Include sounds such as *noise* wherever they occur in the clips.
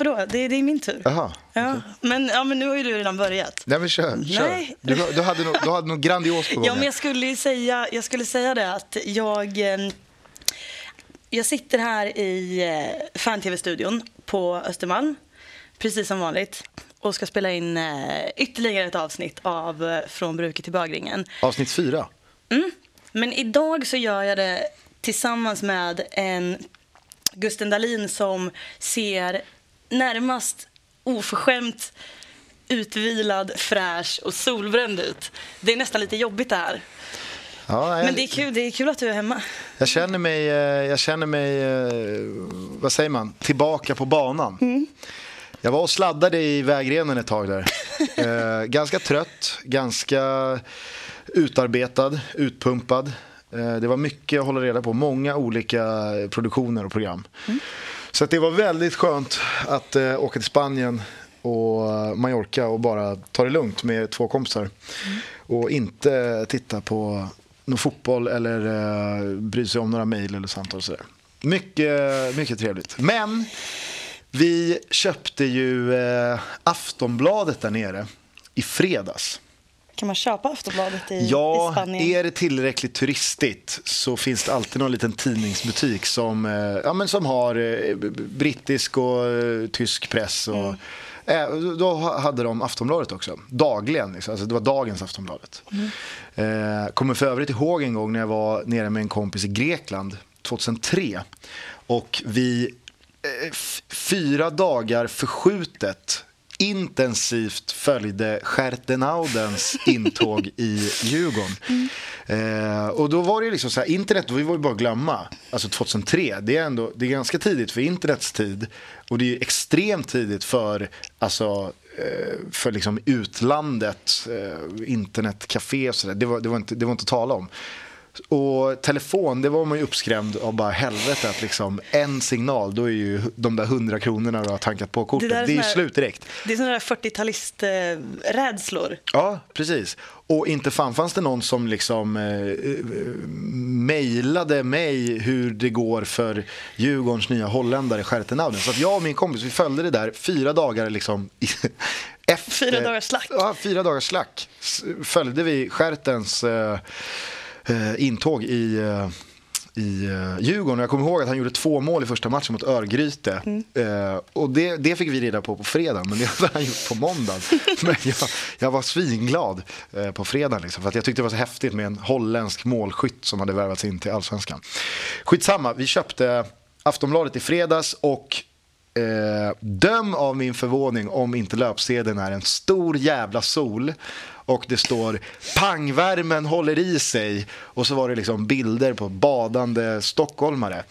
varför då? Det, det är min tur. Jaha. Ja, men, ja, men nu har ju du redan börjat. Nej, men kör. kör. Nej. Du, du, hade något, du hade något grandios på gång. Ja, men jag skulle säga, jag skulle säga det att jag, eh, jag sitter här i eh, fan-tv-studion på Östermalm, precis som vanligt, och ska spela in eh, ytterligare ett avsnitt av Från bruket till bögringen. Avsnitt fyra. Men idag så gör jag det tillsammans med en Gusten Dahlin som ser närmast oförskämt utvilad, fräsch och solbränd ut. Det är nästan lite jobbigt det här. Ja, nej, Men det är kul, det är kul att du är hemma. Jag känner mig, eh, jag känner mig eh, vad säger man, tillbaka på banan. Mm. Jag var och sladdade i vägrenen ett tag där. *laughs* Eh, ganska trött, ganska utarbetad, utpumpad. Eh, det var mycket att hålla reda på, många olika produktioner och program. Mm. Så det var väldigt skönt att eh, åka till Spanien och Mallorca och bara ta det lugnt med två kompisar. Mm. Och inte titta på någon fotboll eller uh, bry sig om några mejl eller samtal och sådär. Mycket, mycket trevligt. Men vi köpte ju eh, Aftonbladet där nere i fredags. Kan man köpa Aftonbladet i, i Ja, Spanien? är det tillräckligt turistigt så finns det alltid någon liten tidningsbutik som, eh, ja, men som har eh, brittisk och eh, tysk press. Och, eh, då hade de Aftonbladet också, dagligen. Liksom. Alltså, det var dagens Aftonbladet. Eh, kommer för övrigt ihåg en gång när jag var nere med en kompis i Grekland 2003. Och vi eh, fyra dagar förskjutet intensivt följde Schertenaudens intåg i Djurgården. Eh, och då var det liksom så här, internet, vi var ju bara att glömma. Alltså 2003, det är ändå det är ganska tidigt för internets tid. Och det är extremt tidigt för, alltså, eh, för liksom utlandet, eh, internetcafé och sådär. Det var, det, var inte, det var inte att tala om. Och telefon, det var man ju uppskrämd av bara helvete att liksom en signal, då är ju de där hundra kronorna du har tankat på kortet, det där är, ju här- slut direkt. Det är sådana där 40-talist-rädslor. Ja, precis. Och inte fan fanns det någon som liksom eh, eh, mejlade mig hur det går för Djurgårdens nya holländare Schertenauden. Så att jag och min kompis, vi följde det där fyra dagar liksom efter... Fyra dagars slack. Ja, fyra dagars slack. Följde vi Schertens eh, intåg i... Eh, i uh, Djurgården. Jag kommer ihåg att han gjorde två mål i första matchen mot Örgryte. Eh, och det, det fick vi reda på på fredag, men det *laughs* hade han gjort på måndag. men jag, jag var svinglad eh, på fredagen, liksom, för att jag tyckte det var så häftigt med en holländsk målskytt som hade värvats in till Allsvenskan. Skitsamma, vi köpte Aftonbladet i fredags och Eh, döm av min förvåning om inte löpsedeln är en stor jävla sol och det står pangvärmen håller i sig och så var det liksom bilder på badande stockholmare.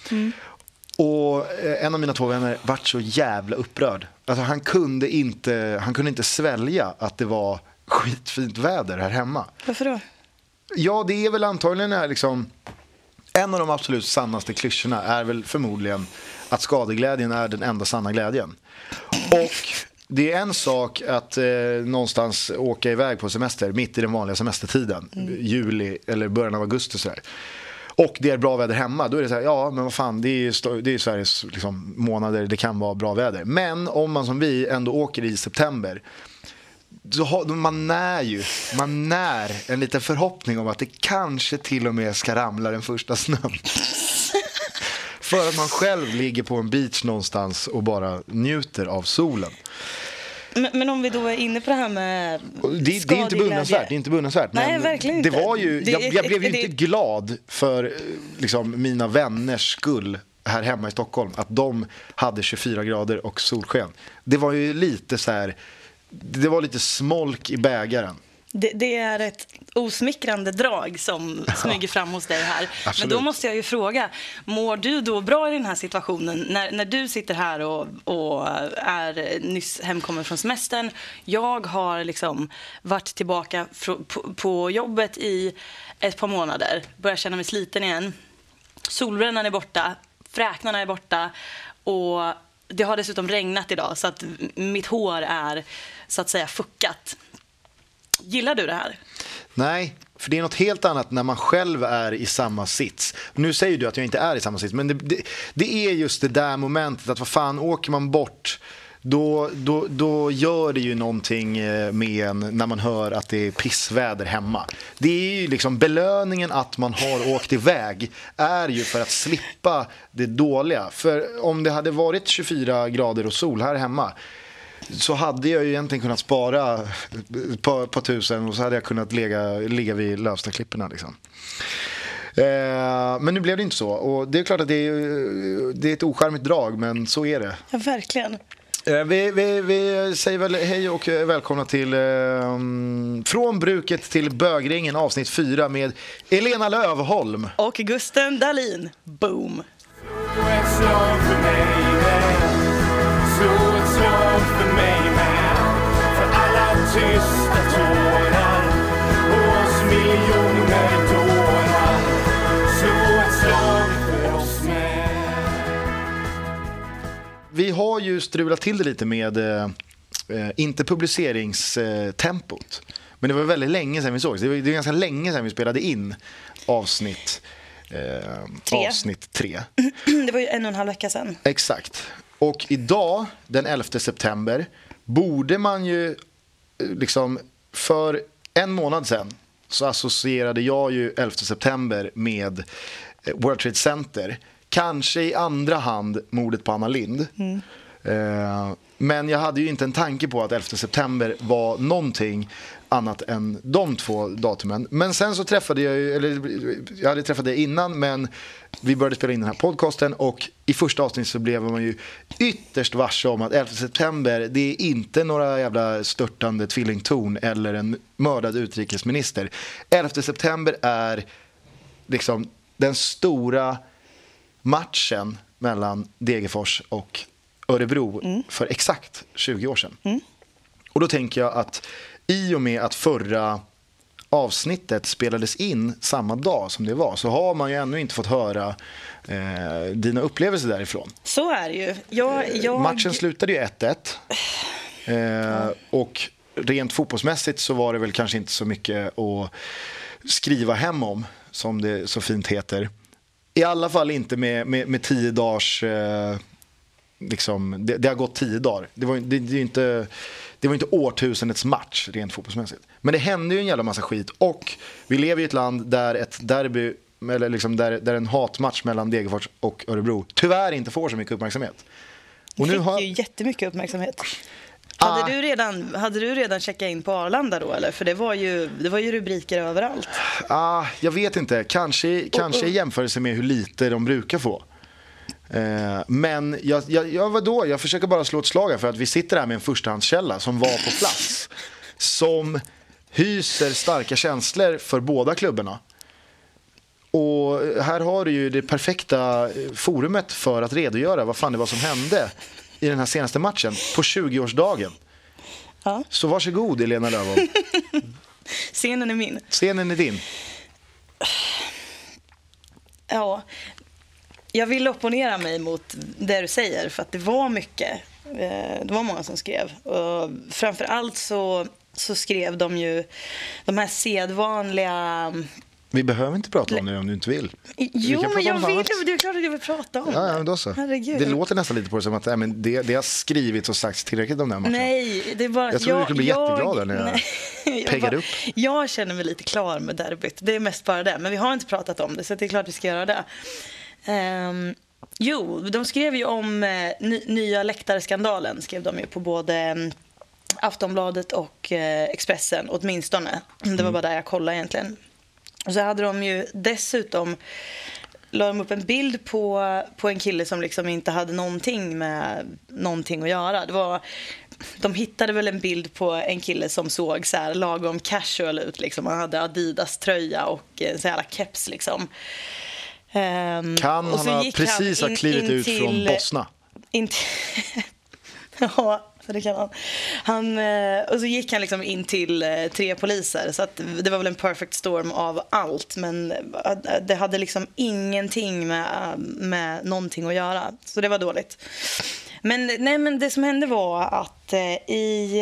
Och eh, en av mina två vänner vart så jävla upprörd. Alltså han kunde inte, han kunde inte svälja att det var skitfint väder här hemma. Varför då? Ja, det är väl antagligen är liksom en av de absolut sannaste klyschorna är väl förmodligen att skadeglädjen är den enda sanna glädjen. Och det är en sak att eh, någonstans åka iväg på semester mitt i den vanliga semestertiden, juli eller början av augusti sådär. Och det är bra väder hemma, då är det så här, ja men vad fan, det är, ju det är Sveriges liksom, månader, det kan vara bra väder. Men om man som vi ändå åker i september, så har, man när ju, man när en liten förhoppning om att det kanske till och med ska ramla den första snön. *laughs* För att man själv ligger på en beach någonstans och bara njuter av solen. Men, men om vi då är inne på det här med Det, det är inte beundransvärt. Det är inte beundransvärt. Nej, men verkligen Det inte. var ju, jag, jag blev ju inte glad för eh, liksom, mina vänners skull här hemma i Stockholm. Att de hade 24 grader och solsken. Det var ju lite så här, det var lite smolk i bägaren. Det, det är ett osmickrande drag som *laughs* smyger fram hos dig här. Men då måste jag ju fråga, mår du då bra i den här situationen när, när du sitter här och, och är nyss hemkommen från semestern? Jag har liksom varit tillbaka på, på jobbet i ett par månader, börjar känna mig sliten igen. Solbrännan är borta, fräknarna är borta och det har dessutom regnat idag så att mitt hår är så att säga fuckat. Gillar du det här? Nej, För det är något helt annat när man själv är i samma sits. Nu säger du att jag inte är i samma sits, men det, det, det är just det där momentet att vad fan, åker man bort då, då, då gör det ju någonting eh, med en när man hör att det är pissväder hemma. Det är ju liksom belöningen att man har åkt iväg är ju för att slippa det dåliga. För om det hade varit 24 grader och sol här hemma så hade jag ju egentligen kunnat spara ett par, par tusen och så hade jag kunnat ligga, ligga vid Lövstaklipporna. Liksom. Eh, men nu blev det inte så. Och det är klart att det är, det är ett ocharmigt drag, men så är det. Ja, verkligen. Eh, vi, vi, vi, säger väl hej och välkomna till eh, Från bruket till bögringen avsnitt 4 med Elena Lövholm. Och Gusten Dahlin. Boom! Vi har ju strulat till det lite med, eh, eh inte publiceringstempot. Men det var väldigt länge sedan vi sågs. Det var, det var ganska länge sedan vi spelade in avsnitt eh, tre. avsnitt tre. *clears throat* Det var ju en och en halv vecka sedan. Exakt. Och idag, den 11 september, borde man ju liksom, för en månad sedan så associerade jag ju 11 september med eh, World Trade Center. Kanske i andra hand mordet på Anna Lind. Mm. Eh, men jag hade ju inte en tanke på att 11 september var någonting annat än de två datumen. Men sen så träffade jag ju, eller jag hade träffat dig innan men vi började spela in den här podcasten och i första avsnittet så blev man ju ytterst varse om att 11 september det är inte några jävla störtande tvillingtorn eller en mördad utrikesminister. 11 september är liksom den stora matchen mellan Degerfors och Örebro mm. för exakt 20 år sedan. Mm. Och då tänker jag att i och med att förra avsnittet spelades in samma dag som det var så har man ju ännu inte fått höra eh, dina upplevelser därifrån. Så är det ju. Jag, jag... Matchen slutade ju 1-1. Eh. Och rent fotbollsmässigt så var det väl kanske inte så mycket att skriva hem om, som det så fint heter. I alla fall inte med, med, med tio dagars... Eh, liksom, det, det, har gått tio dagar. Det var, det, det inte det var inte årtusendets match rent fotbollsmässigt. Men det hände ju en jävla massa skit och vi lever i ett land där ett derby, eller liksom där, där en hatmatch mellan Degerfors och Örebro tyvärr inte får så mycket uppmärksamhet. Och nu fick har... ju jättemycket uppmärksamhet. Hade, du redan, hade du redan checkat in på Arlanda då eller? För det var ju, det var ju rubriker överallt. Ah, jag vet inte, kanske, kanske i jämförelse med hur lite de brukar få. Eh, men jag, jag, jag, vadå? jag försöker bara slå ett slag för att vi sitter här med en förstahandskälla som var på plats. *laughs* Som hyser starka känslor för båda klubbarna. Och här har du ju det perfekta forumet för att redogöra vad fan det var som hände i den här senaste matchen på 20-årsdagen. Ja. Så varsågod Elena Löfholm. *laughs* Scenen är min. Scenen är din. Ja, jag vill opponera mig mot det du säger för att det var mycket. Eh, det var många som skrev. Och framför allt så, så skrev de ju de här sedvanliga vi behöver inte prata om det om du inte vill. Jo, men jag vill. Det är klart att jag vill prata om ja, ja, då så. Herregud. Det låter nästan lite på det som att men det, det har skrivits och sagts tillräckligt om den matchen. Nej, det är bara jag tror du skulle bli jag, jätteglad när jag, *laughs* jag peggar upp. Jag känner mig lite klar med derbyt. Det är mest bara det. Men vi har inte pratat om det, så det är klart vi ska göra det. Um, jo, de skrev ju om eh, nya läktarskandalen skrev de ju på både mm, Aftonbladet och eh, Expressen åtminstone. Det var mm. bara där jag kollade egentligen. Och så hade de ju dessutom la de upp en bild på, på en kille som liksom inte hade någonting med någonting att göra. Det var, de hittade väl en bild på en kille som såg så här lagom casual ut. Liksom. Han hade Adidas-tröja och en så jävla keps. Liksom. Um, kan han ha precis ha klivit in ut från Bosna? In *laughs* ja, det kan han. han. Och så gick han liksom in till eh, tre poliser. Så att det var väl en perfect storm av allt. Men eh, det hade liksom ingenting med, med någonting att göra. Så det var dåligt. Men, nej, men det som hände var att i...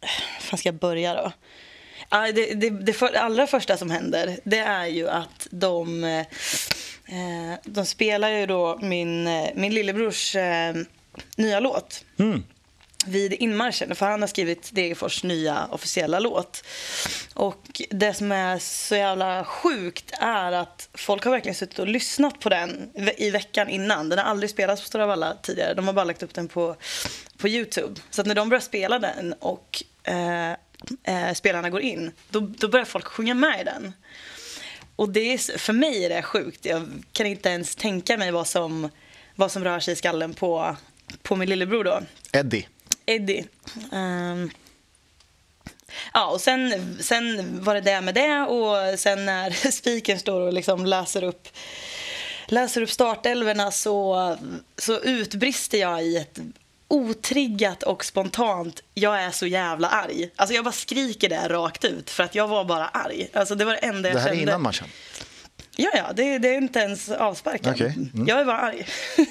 Hur fan ska jag börja då? Det, det, det för, allra första som händer det är ju att de, de spelar ju då min, min lillebrors nya låt. Mm. vid inmarschen, för han har skrivit Degerfors nya officiella låt. Och det som är så jävla sjukt är att folk har verkligen suttit och lyssnat på den i veckan innan. Den har aldrig spelats på Stora Valla tidigare, de har bara lagt upp den på, på Youtube. Så att när de börjar spela den och eh, eh, spelarna går in, då, då börjar folk sjunga med i den. Och det är, för mig är det sjukt. Jag kan inte ens tänka mig vad som, vad som rör sig i skallen på, på min lillebror då. Eddie. Eddie. Um, ja, och sen, sen var det det med det och sen när *laughs* spiken står och liksom läser upp läser upp startelverna så, så utbrister jag i ett otriggat och spontant jag är så jävla arg. Alltså jag bara skriker det rakt ut för att jag var bara arg. Alltså det var det enda jag Det här är kände. innan matchen? Ja, ja, det, det är inte ens avsparken. Okej, mm. Jag är bara arg. *laughs*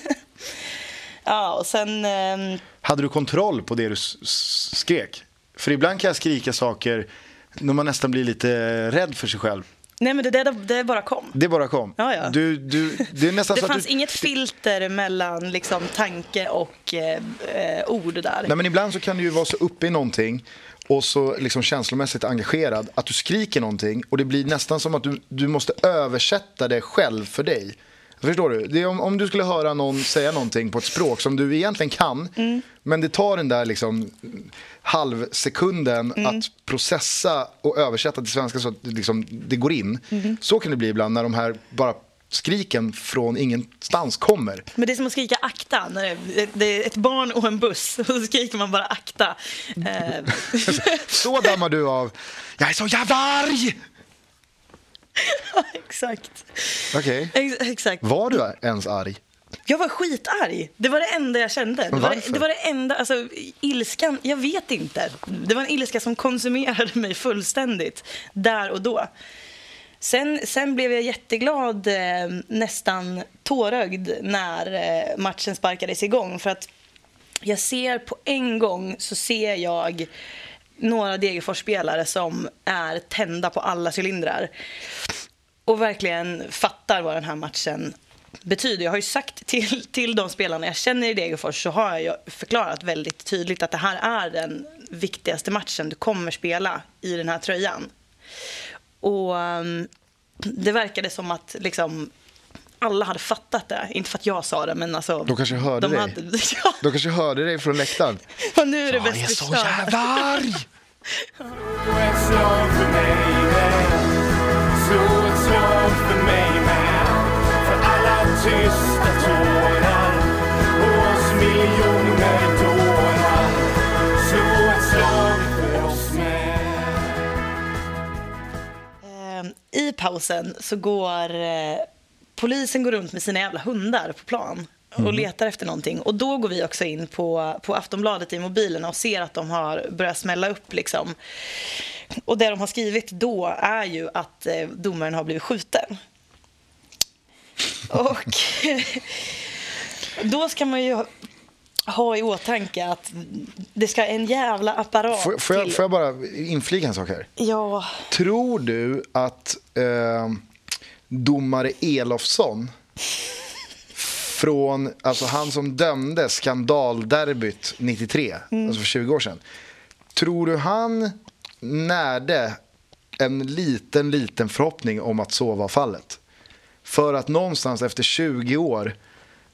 ja, och sen... ehm, Hade du kontroll på det du skrek? För ibland kan jag skrika saker när man nästan blir lite rädd för sig själv. nej, men det, det, det bara kom. Det bara kom. Ja, ja. Du, du, det är nästan Det så fanns att du, inget filter mellan liksom, tanke och eh, eh, ord där. Nej, men ibland så kan du ju vara så uppe i någonting och så liksom känslomässigt engagerad att du skriker någonting och det blir nästan som att du, du måste översätta det själv för dig. Förstår du? Det är om, om du skulle höra någon säga någonting på ett språk som du egentligen kan men det tar den där liksom halvsekunden att processa och översätta till svenska så att det liksom, det går in. Så kan det bli ibland när de här bara skriken från ingenstans kommer. Men det är som att skrika akta. När det, det är ett barn och en buss och så skriker man bara akta. Eh, *laughs* Så dammar du av “Jag är så jävla arg!” *laughs* exakt. Okej. Ex, exakt. Var du ens arg? Jag var skitarg. Det var det enda jag kände. Det var det var det enda, alltså ilskan, jag vet inte. Det var en ilska som konsumerade mig fullständigt där och då. Sen, sen blev jag jätteglad, eh, nästan tårögd, när eh, matchen sparkades igång. För att jag ser på en gång så ser jag några Degerfors-spelare som är tända på alla cylindrar och verkligen fattar vad den här matchen betyder. Jag har ju sagt till, till de spelarna jag känner i Degerfors så har jag förklarat väldigt tydligt att det här är den viktigaste matchen du kommer spela i den här tröjan. Och ehm, det verkade som att liksom alla hade fattat det. Inte för att jag sa det, men alltså... De kanske hörde de dig. Hade, *laughs* ja, De kanske hörde dig från läktaren. och nu är det Jag bäst är vi så jävla arg! ett slag för mig med Slå ett slag för mig med För alla tysta tårar Och oss miljoner dårar Slå ett slag för oss med Eh, I pausen så går eh, polisen går runt med sina jävla hundar på plan och letar efter någonting. Och då går vi också in på, på Aftonbladet i mobilerna och ser att de har börjat smälla upp. Liksom. Och det de har skrivit då är ju att eh, domaren har blivit skjuten. *laughs* Och då ska man ju ha- ha i åtanke att det ska en jävla apparat Får, får, jag, till. får jag bara inflika en sak här? Ja, Tror du att eh, domare Elofsson från, alltså han som dömde skandalderbyt 93, alltså för 20 år sedan. Tror du han närde en liten, liten förhoppning om att så var fallet? För att någonstans efter 20 år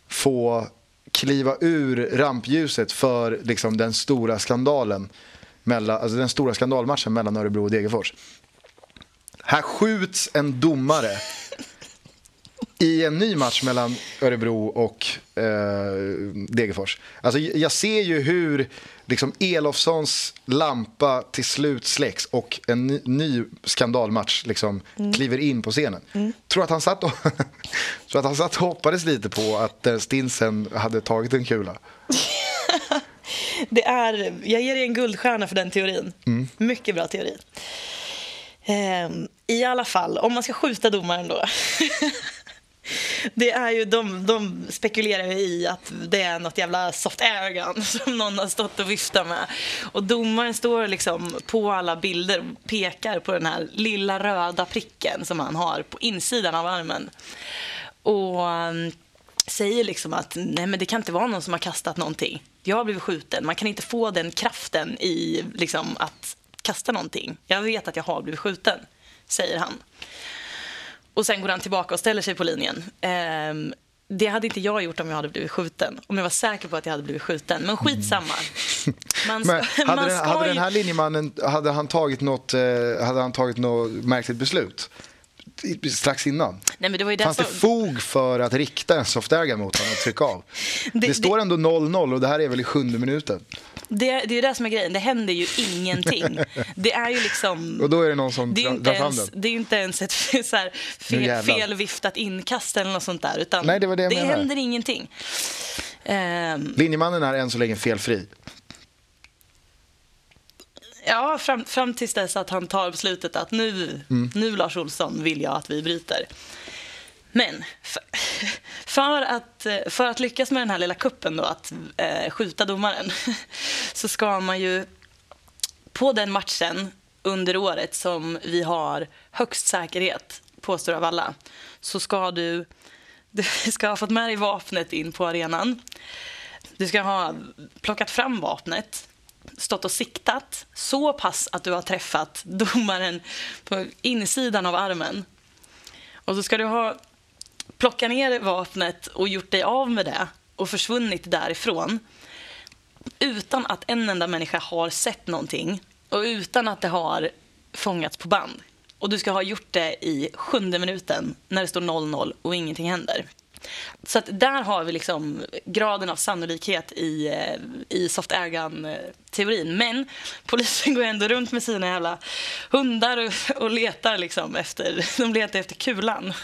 få kliva ur rampljuset för liksom, den stora skandalen mellan, alltså den stora skandalmatchen mellan Örebro och Degerfors. Här skjuts en domare i en ny match mellan Örebro och eh, Degerfors. Alltså, jag ser ju hur liksom, Elofssons lampa till slut släcks och en ny, ny skandalmatch liksom, kliver in på scenen. Tror, att han satt och, *laughs* tror att han satt och hoppades lite på att eh, Stinsen hade tagit en kula. *laughs* Det är, jag ger dig en guldstjärna för den teorin. Mycket bra teori. Ehm, I alla fall, om man ska skjuta domaren då. *laughs* det är ju, de, de spekulerar ju i att det är något jävla soft air gun *laughs* som någon har stått och viftat med. Och domaren står liksom på alla bilder och pekar på den här lilla röda pricken som han har på insidan av armen. Och ehm, säger liksom att nej men det kan inte vara någon som har kastat någonting. Jag har blivit skjuten. Man kan inte få den kraften i liksom, att kasta någonting. Jag vet att jag har blivit skjuten, säger han. Och sen går han tillbaka och ställer sig på linjen. Ehm, det hade inte jag gjort om jag hade blivit skjuten. Om jag var säker på att jag hade blivit skjuten. Men skitsamma. Man *laughs* ska, Men hade, man den, hade den här linjemannen hade han tagit något, eh, hade han tagit något märkligt beslut? Strax innan? Nej, men det var ju Fanns det därför... fog för att rikta en soft air gun mot honom och trycka av? *laughs* Det, Det- står ändå 0-0 och det här är väl i sjunde minuten. Det, det är det som är grejen. Det händer ju ingenting. Det är ju liksom... Och då är det någon som Det är, drar fram ens, den. det är ju inte ens ett *laughs* så här, fel, felviftat inkast eller något sånt där. Utan Nej, det var det jag menade. händer ingenting. Ehm, Linjemannen är än så länge felfri. ja, fram, fram tills dess att han tar beslutet att nu, Mm. nu Lars Olsson vill jag att vi bryter. Men för, *laughs* för, att, eh, för att lyckas med den här lilla kuppen då, att eh, skjuta domaren, *laughs* så ska man ju på den matchen under året som vi har högst säkerhet, påstår av alla, så ska du, *laughs* du ska ha fått med dig vapnet in på arenan. Du ska ha plockat fram vapnet, stått och siktat så pass att du har träffat domaren på insidan av armen. Och så ska du ha plockat ner vapnet och gjort dig av med det och försvunnit därifrån utan att en enda människa har sett någonting och utan att det har fångats på band. Och du ska ha gjort det i sjunde minuten när det står 0-0 och ingenting händer. Så att där har vi liksom graden av sannolikhet i, eh, i soft air gun-teorin. Men polisen går ändå runt med sina jävla hundar och, och letar liksom efter, de letar efter kulan. *laughs*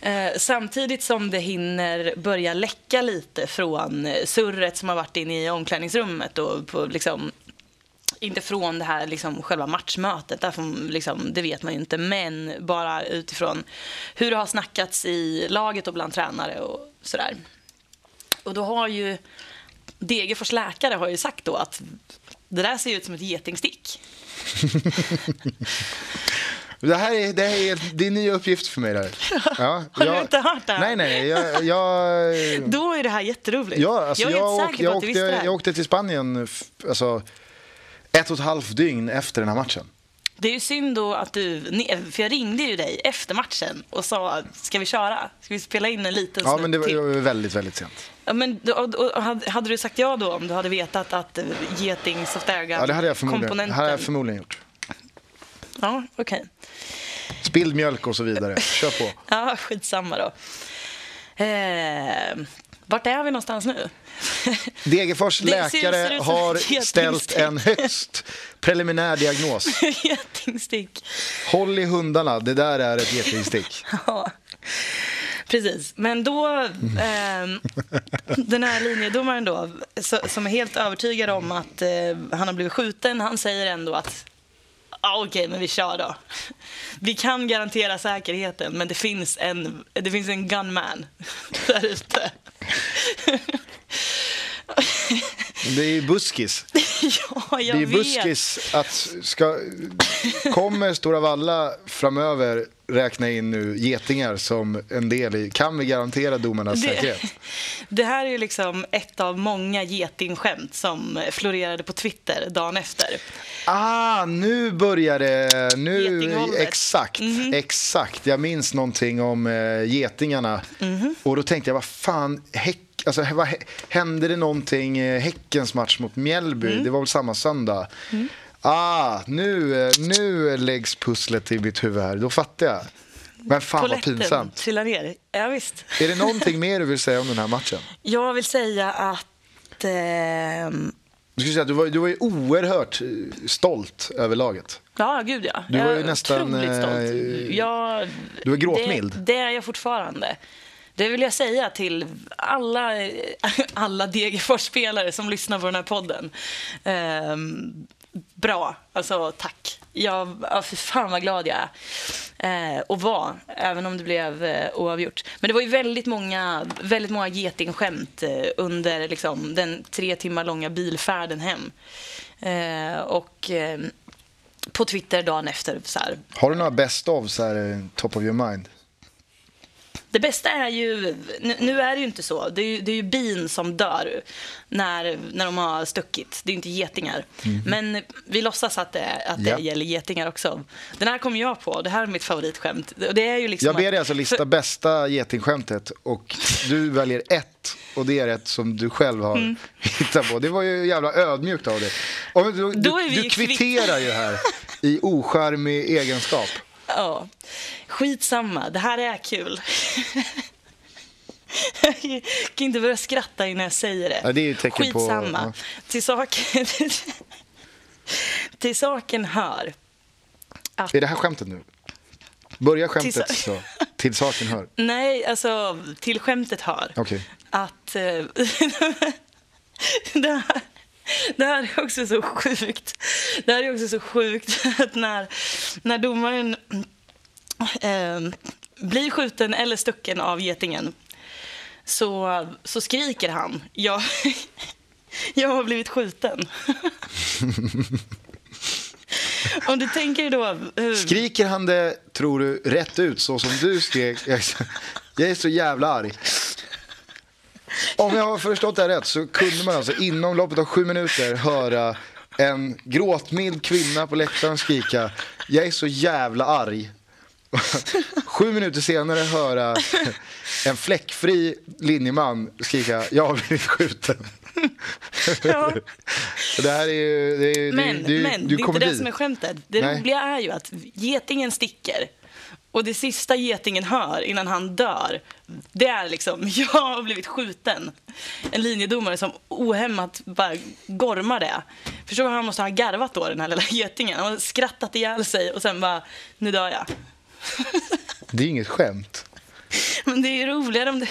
Eh, samtidigt som det hinner börja läcka lite från eh, surret som har varit inne i omklädningsrummet och på liksom inte från det här liksom, själva matchmötet, därför, liksom, det vet man ju inte, men bara utifrån hur det har snackats i laget och bland tränare och sådär. Och då har ju Degerfors läkare har ju sagt då att det där ser ut som ett getingstick. *laughs* Det här är, det här är, det är nya uppgifter för mig. Där. *laughs* Ja, Har du jag- inte hört det här? Nej, nej. Jag, jag, *laughs* Då är det här jätteroligt. ja, alltså, jag är jag, på jag, åkte, du jag åkte till Spanien alltså, ett och ett halvt dygn efter den här matchen. Det är ju synd då att du, för jag ringde ju dig efter matchen och sa, ska vi köra? Ska vi spela in en liten Ja, men det var, det var väldigt, väldigt sent. Ja, men, och, och, hade, du sagt ja då om du hade vetat att eh, Geting Soft Air Gun Ja, det hade jag förmodligen, hade jag förmodligen gjort. Ja, okej. Spilld mjölk och så vidare. Kör på. *laughs* Ja, skitsamma då. Eh, vart är vi någonstans nu? *laughs* Degerfors läkare har ställt en högst preliminär diagnos. *laughs* Getingstick. Håll i hundarna, det där är ett getingstick. *laughs* Ja, precis. Men då, ehm, den här linjedomaren då, som är helt övertygad om att eh, han har blivit skjuten, han säger ändå att ah, okej, men vi kör då. Vi kan garantera säkerheten, men det finns en, det finns en gunman där ute. Det är ju buskis. *laughs* ja, jag Det är vet. buskis att ska, kommer Stora Valla framöver räkna in nu getingar som en del i, kan vi garantera domarnas säkerhet? Det, *laughs* det här är ju liksom ett av många getingskämt som florerade på Twitter dagen efter. Ah, nu börjar det. Nu, exakt, exakt. Jag minns någonting om eh, getingarna. Och då tänkte jag, vad fan, häck, alltså, vad, hä- hände det någonting eh, Häckens match mot Mjällby? Det var väl samma söndag? Ah, nu, eh, nu läggs pusslet till mitt huvud här. Då fattar jag. Men fan vad Polletten pinsamt. trillar ner. Ja, visst. Är det någonting mer du vill säga om den här matchen? *laughs* Jag vill säga att... ehm, Du, skulle säga att du, var, du var ju oerhört eh, stolt över laget. ja, gud ja. Du var Jag ju är nästan, otroligt stolt. eh, Jag, du var gråtmild. Det, det är jag fortfarande. Det vill jag säga till alla, *laughs* alla Degerfors-spelare som lyssnar på den här podden. Ehm, bra. Alltså tack. Jag, ja, för fan vad glad jag är. Eh, och var, även om det blev eh, oavgjort. Men det var ju väldigt många, väldigt många getingskämt eh, under liksom, den tre timmar långa bilfärden hem. Eh, och eh, på Twitter dagen efter så här, Har du några best of, så här, eh, top of your mind? Det bästa är ju, nu, nu är det ju inte så, det är ju, det är ju bin som dör när, när de har stuckit. Det är ju inte getingar. Men vi låtsas att det, att det Ja. gäller getingar också. Den här kom jag på, det här är mitt favoritskämt. Det är ju liksom Jag ber dig alltså lista för- bästa getingskämtet och du väljer ett och det är ett som du själv har Mm. hittat på. Det var ju jävla ödmjukt av dig. Du, du, du kvitterar ju här i *laughs* ocharmig egenskap. Ja, skitsamma. Det här är kul. Jag kan inte börja skratta innan jag säger det. Ja, det är ju tecken på- Skitsamma. ja. Till, saken, till saken hör att... Är det här skämtet nu? Börja skämtet Till så. Till saken hör. Nej, alltså till skämtet hör Okej. att... eh, *laughs* det, här, det här är också så sjukt. Det här är också så sjukt *laughs* att när, när domaren eh, blir skjuten eller stucken av getingen så, så skriker han jag, *laughs* jag har blivit skjuten. *laughs* Om du tänker då... hur- Skriker han det, tror du, rätt ut så som du skrek? Jag är så, jag är så jävla arg. Om jag har förstått det här rätt så kunde man alltså inom loppet av sju minuter höra en gråtmild kvinna på läktaren skrika Jag är så jävla arg. Sju minuter senare höra en fläckfri linjeman skrika Jag har blivit skjuten. Ja. Det här är ju... Det är, Men, det är, men det är det är inte det som är skämtet. Det Nej. roliga är ju att getingen sticker. Och det sista getingen hör innan han dör, det är liksom *laughs* jag har blivit skjuten. En linjedomare som ohämmat bara gormar det. Förstår du han måste ha garvat då, den här lilla getingen? Han har skrattat ihjäl sig och sen bara, nu dör jag. *laughs* Det är inget skämt. Men det är ju roligare om det...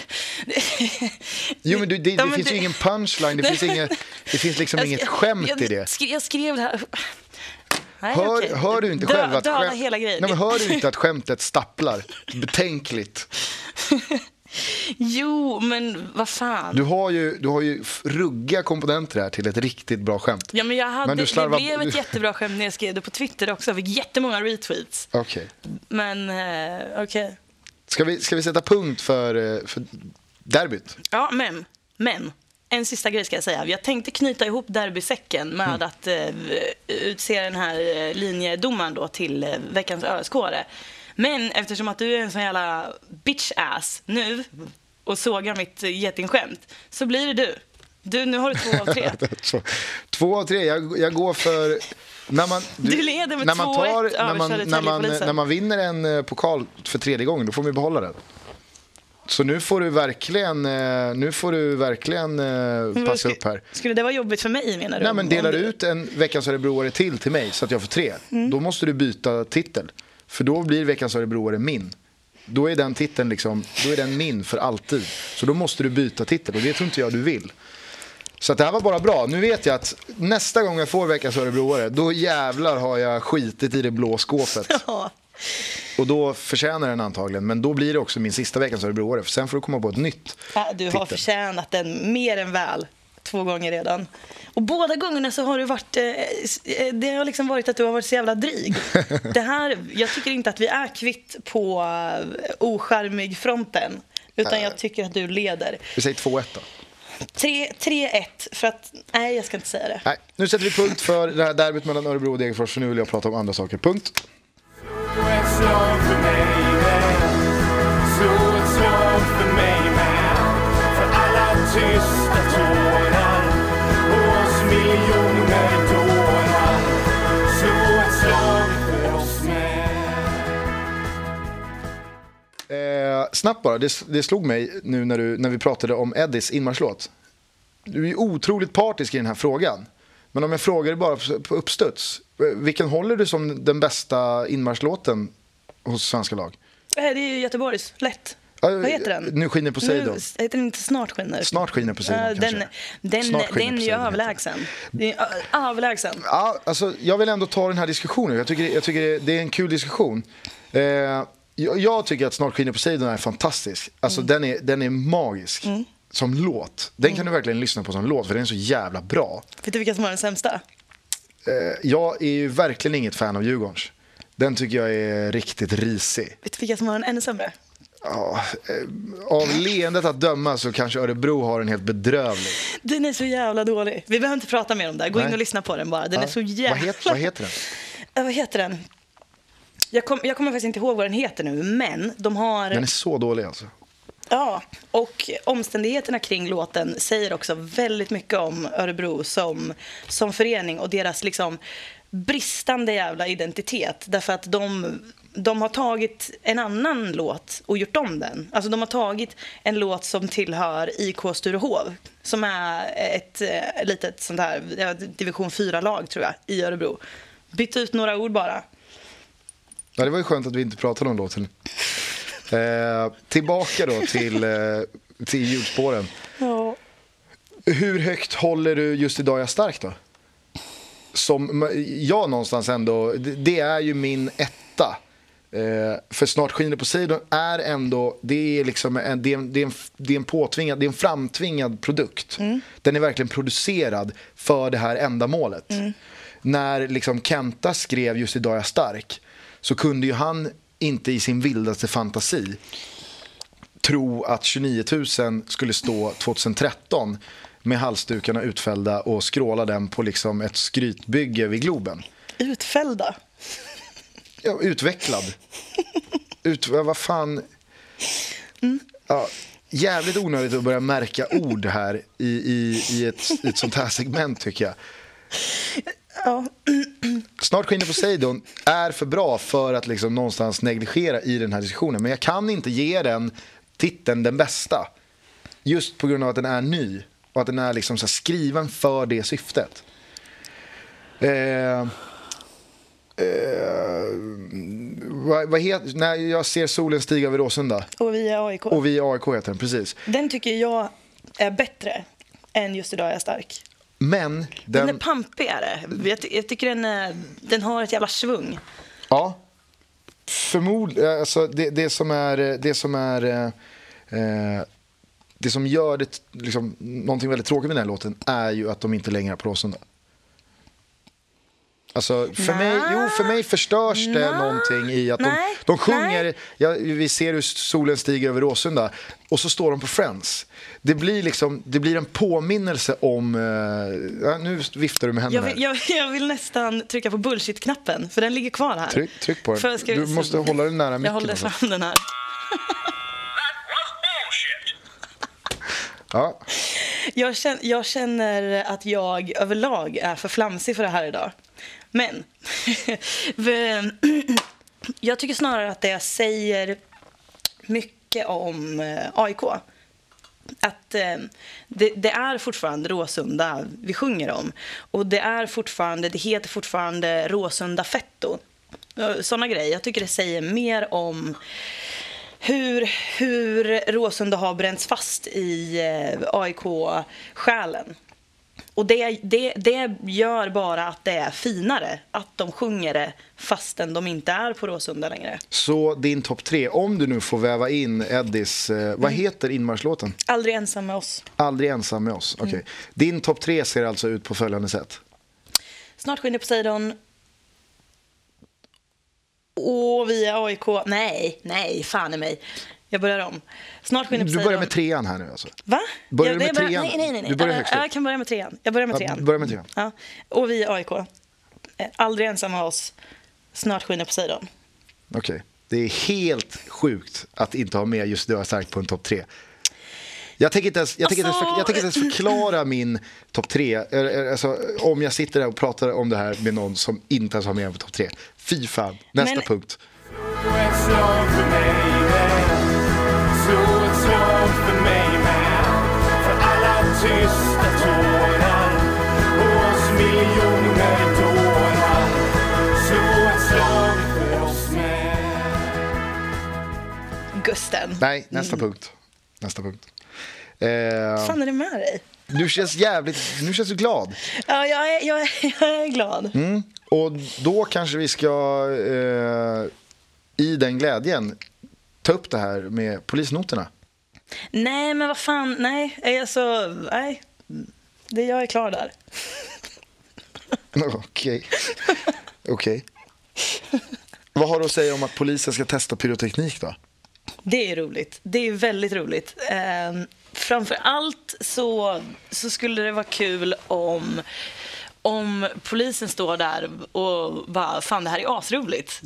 Jo men du, det, Ja, det finns ju ingen punchline, det finns, inget, det finns liksom Jag inget skämt jag, i det. Jag skrev det här... Nej, Hör, okej. hör du inte Dö- själv att skämt- hela grejen. Nej, men hör du inte att skämtet stapplar? Betänkligt. *laughs* Jo, men vad fan. Du har ju, du har ju ruggiga komponenter här till ett riktigt bra skämt. Ja, men jag hade, Men du slarvar- Det blev ett jättebra skämt när jag skrev det på Twitter också. Jag fick jättemånga retweets. Okej. Men eh, okej. Ska, vi, ska vi sätta punkt för, eh, för derbyt? Ja, men, men. En sista grej ska jag säga. Jag tänkte knyta ihop derbysäcken med Mm. att eh, utse den här eh, linjedomaren då till eh, veckans ösk Men eftersom att du är en sån jävla bitch-ass nu och sågar mitt eh, getingskämt så blir det du. Du, nu har du två av tre. *laughs* Så, två av tre. Jag, jag går för... När man, Du leder med när man 2-1 tar, över när man, när, man, när man vinner en eh, pokal för tredje gången, då får man behålla den. Så nu får du verkligen, eh, nu får du verkligen eh, passa upp här. Skulle det vara jobbigt för mig menar du? Nej, men delar du- ut en Veckans Örebroare till till mig så att jag får tre, Mm. då måste du byta titel. För då blir Veckans Örebroare min. Då är den titeln liksom, då är den min för alltid. Så då måste du byta titel och det tror inte jag du vill. Så det här var bara bra. Nu vet jag att nästa gång jag får Veckans Örebroare, då jävlar har jag skitit i det blå skåpet. *laughs* Ja. Och då förtjänar den antagligen. Men då blir det också min sista Veckans Örebroare. För sen får du komma på ett nytt. Ja, du har titel. förtjänat den mer än väl. Två gånger redan. Och båda gångerna så har du varit... Eh, eh, det har liksom varit att du har varit så jävla dryg. *laughs* Det här, jag tycker inte att vi är kvitt på uh, ocharmig fronten. Utan jag tycker att du leder. Vi säger 2-1 då. Tre- 3-1 för att... Nej, jag ska inte säga det. Nej, nu sätter vi punkt för det här derbyt mellan Örebro och Degerfors. För nu vill jag prata om andra saker. Punkt. Slag för mig men. Slå ett slag för mig men. För alla tysta tårar Och oss miljoner dårar Slå ett slag för oss med Eh, snabbt bara, det, det slog mig nu när, du, när vi pratade om Eddies inmarschlåt. Du är otroligt partisk i den här frågan. Men om jag frågar dig bara på uppstuds. Eh, vilken håller du som den bästa inmarschlåten hos svenska lag? Eh, Det är Göteborgs. Lätt. Vad heter den? Nu skiner Poseidon. Nu, heter den inte Snart skiner? Snart skiner Poseidon kanske. den, den, Snart skiner den är ju överlägsen. Överlägsen. Ja, alltså, jag vill ändå ta den här diskussionen. Jag tycker, jag tycker det är en kul diskussion. Eh, jag, jag tycker att Snart skiner Poseidon är fantastisk. Alltså, Mm. den, är, den är magisk som låt. Den kan du verkligen lyssna på som låt för den är så jävla bra. Vet du vilka som har den sämsta? Eh, jag är ju verkligen inget fan av Djurgårdens. Den tycker jag är riktigt risig. Vet du vilka som har den ännu sämre? Ja, eh, av leendet att döma så kanske Örebro har en helt bedrövlig. Den är så jävla dålig. Vi behöver inte prata mer om det. Gå in Nej. och lyssna på den bara. Den Ja. är så Vad, jävla... het, vad heter den? Ja, vad heter den? Jag, kom, jag kommer faktiskt inte ihåg vad den heter nu, men de har... Den är så dålig alltså. Ja, och omständigheterna kring låten säger också väldigt mycket om Örebro som, som förening och deras liksom bristande jävla identitet. Därför att de, de har tagit en annan låt och gjort om den. Alltså de har tagit en låt som tillhör IK Sturehov som är ett eh, litet sånt här division 4-lag tror jag i Örebro. Bytt ut några ord bara. Ja, det var ju skönt att vi inte pratade om låten. Eh, tillbaka då till, eh, till ljudspåren. Ja. Hur högt håller du just idag är jag stark då? Som jag någonstans ändå, det är ju min etta. Eh, för Snart skiner Poseidon är ändå, det är liksom en, det är en, det är en, det är en påtvingad, det är en framtvingad produkt. Den är verkligen producerad för det här ändamålet. När liksom Kenta skrev just idag är jag stark så kunde ju han inte i sin vildaste fantasi tro att 29 000 skulle stå 2013 med halsdukarna utfällda och skråla den på liksom ett skrytbygge vid Globen. Utfällda. Ja, utvecklad. Ut, vad fan. Ja, jävligt onödigt att börja märka ord här i, i, i, ett, i ett sånt här segment tycker jag. Ja. Snart skiner Poseidon är för bra för att liksom någonstans negligera i den här diskussionen. Men jag kan inte ge den titeln den bästa. Just på grund av att den är ny och att den är liksom så skriven för det syftet. Eh, eh, vad, vad heter, när jag ser solen stiga över Råsunda Och vi är AIK. och vi i AIK heter den, precis. Den tycker jag är bättre än Just idag är jag stark. Men Den, den, är pampig är det. Jag, ty- jag tycker den, är, den har ett jävla svung. Ja. Förmodligen, alltså det, det som är, det som är, eh, eh, det som gör det, liksom, någonting väldigt tråkigt med den här låten är ju att de inte längre är på Råsunda. Alltså för mig, jo, för mig förstörs det Nej. någonting i att de, Nej. de sjunger, ja, vi ser hur solen stiger över Råsunda och så står de på Friends. Det blir, liksom, det blir en påminnelse om, eh, nu viftar du med Jag händerna vill, här. jag, jag vill nästan trycka på bullshit-knappen, för den ligger kvar här. Tryck, tryck på den. Du måste hålla den nära micken. Jag håller alltså. fram den här. *laughs* Ja. Jag känner, jag känner att jag överlag är för flamsig för det här idag. Men *laughs* *clears throat* jag tycker snarare att det säger mycket om eh, AIK. Att eh, det, det är fortfarande Råsunda vi sjunger om. Och det är fortfarande, det heter fortfarande Råsunda Fetto. Sådana grejer. Jag tycker det säger mer om hur, hur Råsunda har bränts fast i eh, AIK-själen. Och det, det, det gör bara att det är finare att de sjunger det fastän de inte är på Råsunda längre. Så din topp tre, om du nu får väva in Eddies, eh, vad Mm. heter inmarschlåten? Aldrig ensam med oss. Aldrig ensam med oss. Okej. Mm. Din topp tre ser alltså ut på följande sätt. Snart skiner Poseidon. Och vi är AIK. Nej, nej, fan i mig. Jag börjar om. Snart skiner Du börjar med trean här nu alltså. Va? Börjar Ja, du med bara- trean? Nej, nej, nej. Du börjar Ja, högst upp. Jag kan börja med trean. Jag börjar med Ja, trean. börja med trean. Ja. Och vi är AIK. Eh, Aldrig ensamma oss. Snart skiner Poseidon. Okej. Det är helt sjukt att inte ha med just det jag starkt på en topp tre. Jag tänker inte ens, jag tänker inte ens, jag tänker ens förklara min topp tre. Eh, eh, Alltså, om jag sitter där och pratar om det här med någon som inte ens har med på topp tre. Fy fan. Nästa Men- punkt. Gusten. Nej, nästa punkt. Nästa punkt. Eh, fan är det med dig? du känns jävligt... Nu känns du glad. Ja, jag är, jag är, *laughs* jag är glad. Mm. Och då kanske vi ska, eh, i den glädjen, ta upp det här med polisnoterna. Nej, men vad fan, nej, alltså, nej. Det, jag är klar där. *laughs* Okej. Okej. Vad har du att säga om att polisen ska testa pyroteknik då? Det är roligt. Det är väldigt roligt. Ehm, framför allt så, så skulle det vara kul om, om polisen står där och bara, fan det här är asroligt.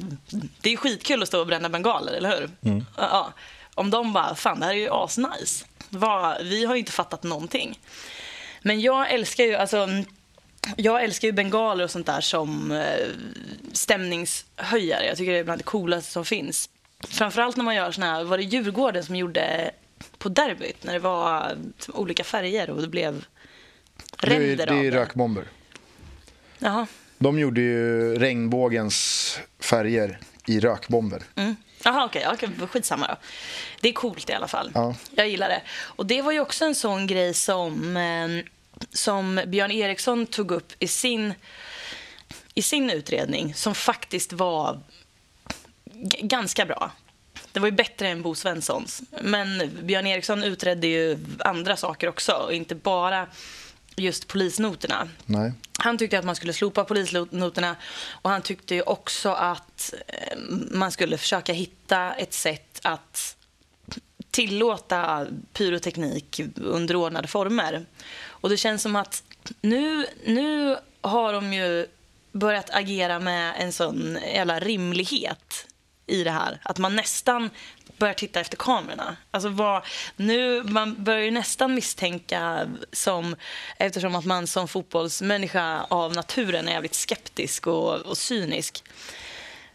Det är skitkul att stå och bränna bengaler, eller hur? Ja, Ja. Om de bara, fan det här är ju asnice. Vi har ju inte fattat någonting. Men jag älskar ju, alltså jag älskar ju bengaler och sånt där som eh, stämningshöjare. Jag tycker det är bland det coolaste som finns. Framförallt när man gör såna här, var det Djurgården som gjorde på derbyt när det var som olika färger och det blev Det är, ränder det av är det. rökbomber. Jaha. De gjorde ju regnbågens färger i rökbomber. Mm. Jaha, okej. Okay, skitsamma då. Det är coolt i alla fall. Ja. Jag gillar det. Och det var ju också en sån grej som, eh, som Björn Eriksson tog upp i sin, i sin utredning som faktiskt var ganska bra. Det var ju bättre än Bo Svenssons. Men Björn Eriksson utredde ju andra saker också och inte bara just polisnoterna. Nej. Han tyckte att man skulle slopa polisnoterna och han tyckte ju också att eh, man skulle försöka hitta ett sätt att tillåta pyroteknik under ordnade former. Och det känns som att nu, nu har de ju börjat agera med en sån jävla rimlighet i det här. Att man nästan börjar titta efter kamerorna. Alltså vad, nu, man börjar ju nästan misstänka, som, eftersom att man som fotbollsmänniska av naturen är jävligt skeptisk och, och cynisk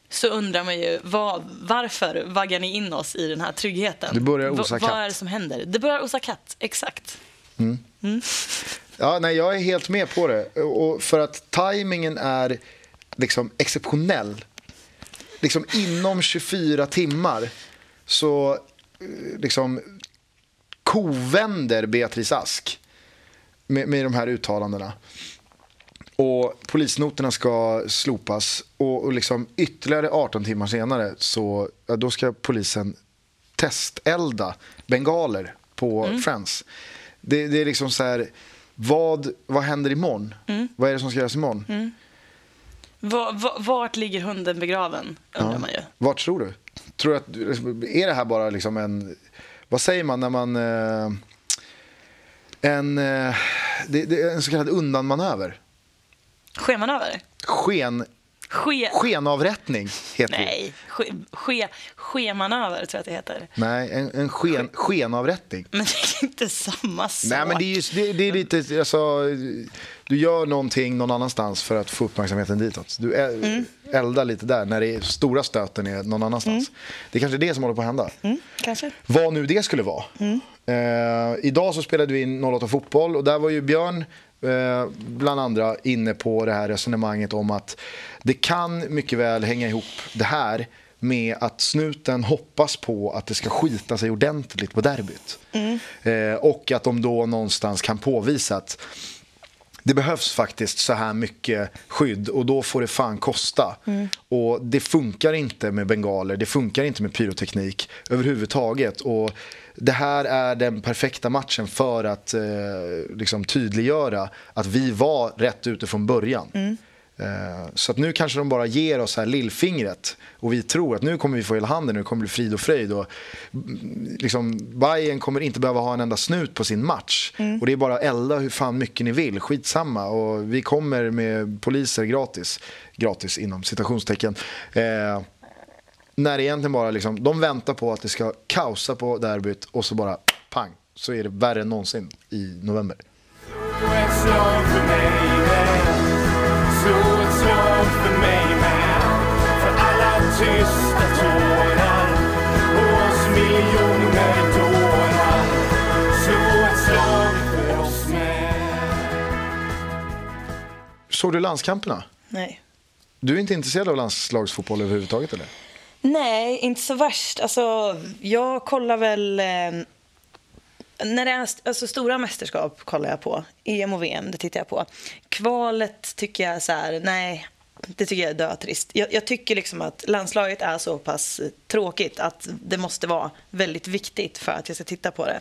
så undrar man ju vad, varför vaggar ni in oss i den här tryggheten? Det börjar osa Vad katt. är det som händer? Det börjar osa katt, exakt. Ja, nej, jag är helt med på det. Och för att tajmingen är liksom exceptionell. Liksom inom 24 timmar så eh, liksom kovänder Beatrice Ask med, med de här uttalandena. Och polisnoterna ska slopas och, och liksom ytterligare 18 timmar senare så ja, då ska polisen testellda bengaler på Friends. Det, det är liksom så här, vad, vad händer imorgon? Vad är det som ska göras imorgon? Va, va, vart ligger hunden begraven, undrar man ju. Vart tror du? Tror du att, är det här bara liksom en, vad säger man när man, eh, en, eh, det, det är en så kallad undanmanöver. Schemanöver? Sken, Ske... skenavrättning heter. Nej, ske, ske, schemanöver tror jag att det heter. Nej, en, en sken, skenavrättning. Men det är inte samma sak. Nej, men det är, ju, det, det är lite, alltså, du gör någonting någon annanstans för att få uppmärksamheten ditåt. Du Mm. eldar lite där när det är, stora stöten är någon annanstans. Det är kanske är det som håller på att hända. Mm, kanske. Vad nu det skulle vara. Eh, idag så spelade vi in 08 Fotboll och där var ju Björn eh, bland andra inne på det här resonemanget om att det kan mycket väl hänga ihop det här med att snuten hoppas på att det ska skita sig ordentligt på derbyt. Eh, och att de då någonstans kan påvisa att det behövs faktiskt så här mycket skydd och då får det fan kosta. Och det funkar inte med bengaler, det funkar inte med pyroteknik överhuvudtaget. Och det här är den perfekta matchen för att eh, liksom tydliggöra att vi var rätt ute från början. Eh, Så att nu kanske de bara ger oss här lillfingret och vi tror att nu kommer vi få hela handen, nu kommer det bli frid och fröjd. Och, mm, liksom, Bayern kommer inte behöva ha en enda snut på sin match. Och det är bara att elda hur fan mycket ni vill, skitsamma. Och vi kommer med poliser gratis, gratis inom citationstecken. Eh, när det egentligen bara liksom, de väntar på att det ska kaosa på derbyt och så bara pang, så är det värre än någonsin i november. Slå tysta tårar Och oss miljoner dårar Slå ett slag för oss med Såg du landskamperna? Nej. Du är inte intresserad av landslagsfotboll överhuvudtaget eller? Nej, inte så värst. Alltså, jag kollar väl... Eh, när det är alltså, stora mästerskap kollar jag på. EM och VM, det tittar jag på. Kvalet tycker jag så här, nej, det tycker jag är dötrist. Jag, jag tycker liksom att landslaget är så pass tråkigt att det måste vara väldigt viktigt för att jag ska titta på det.